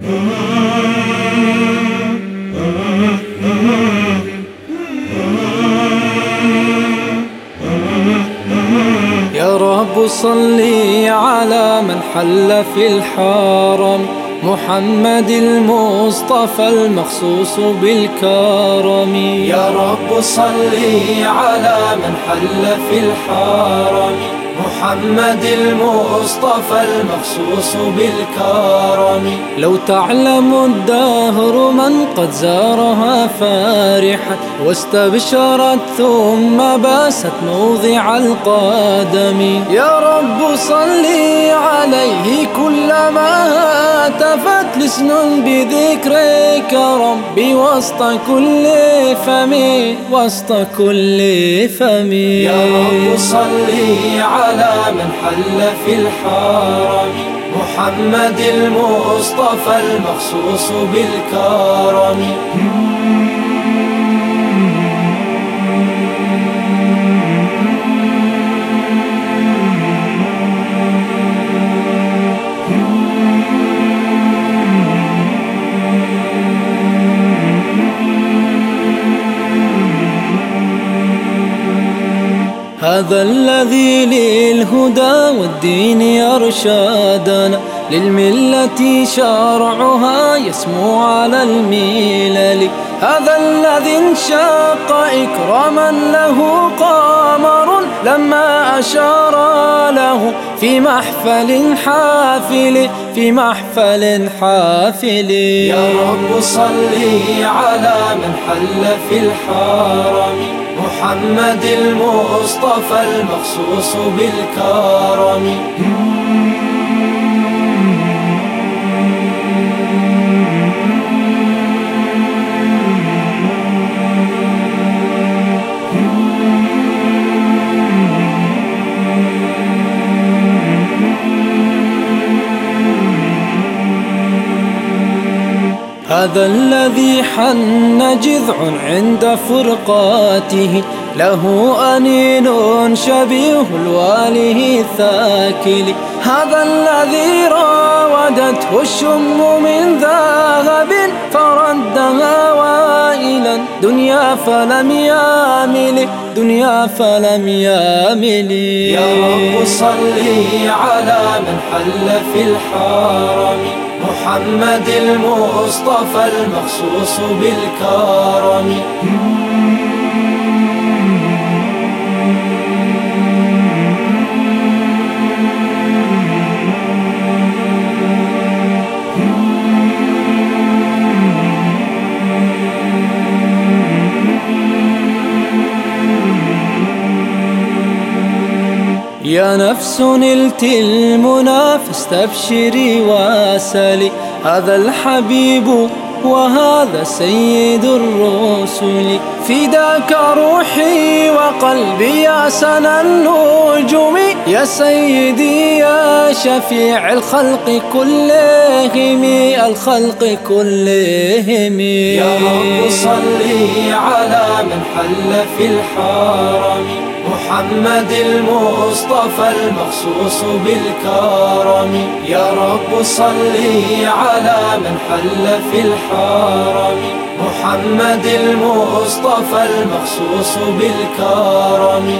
يا رب صلي على من حل في الحرم محمد المصطفى المخصوص بالكرم. يا رب صلي على من حل في الحرم محمد المصطفى المخصوص بالكرم. لو تعلم الدهر من قد زارها فارحا واستبشرت ثم بأست موضع القدم. يا رب صلي عليه كلما هاتفت لسن بذكرك ربي وسط كل فم وسط كل فم. يا رب صلي على على من حل في الحرم محمد المصطفى المخصوص بالكرم. هذا الذي للهدى والدين يرشادنا للملة شرعها يسمو على الملل. هذا الذي انشق إكراما له قمر لما أشار له في محفل حافل في محفل حافل. يا رب صلي على من حل في الحرم. محمد المصطفى المخصوص بالكرم. هذا الذي حن جذع عند فرقاته. له أنين شبيه الواله الثاكل. هذا الذي راودته الشم من ذهب فردها وائلا. دنيا فلم يامل دنيا فلم يامل. يا رب صلي على من حل في الحرم. محمد المصطفى المخصوص بالكرم. يا نفس نلت المنى فاستبشري واسلي. هذا الحبيب وهذا سيد الرسل. فداك روحي وقلبي يا سنا النجوم. يا سيدي يا شفيع الخلق كلهم الخلق كلهم. يا رب صلي على من حل في الحرم. محمد المصطفى المخصوص بالكرم. يا رب صلي على من حل في الحرم. محمد المصطفى المخصوص بالكرم.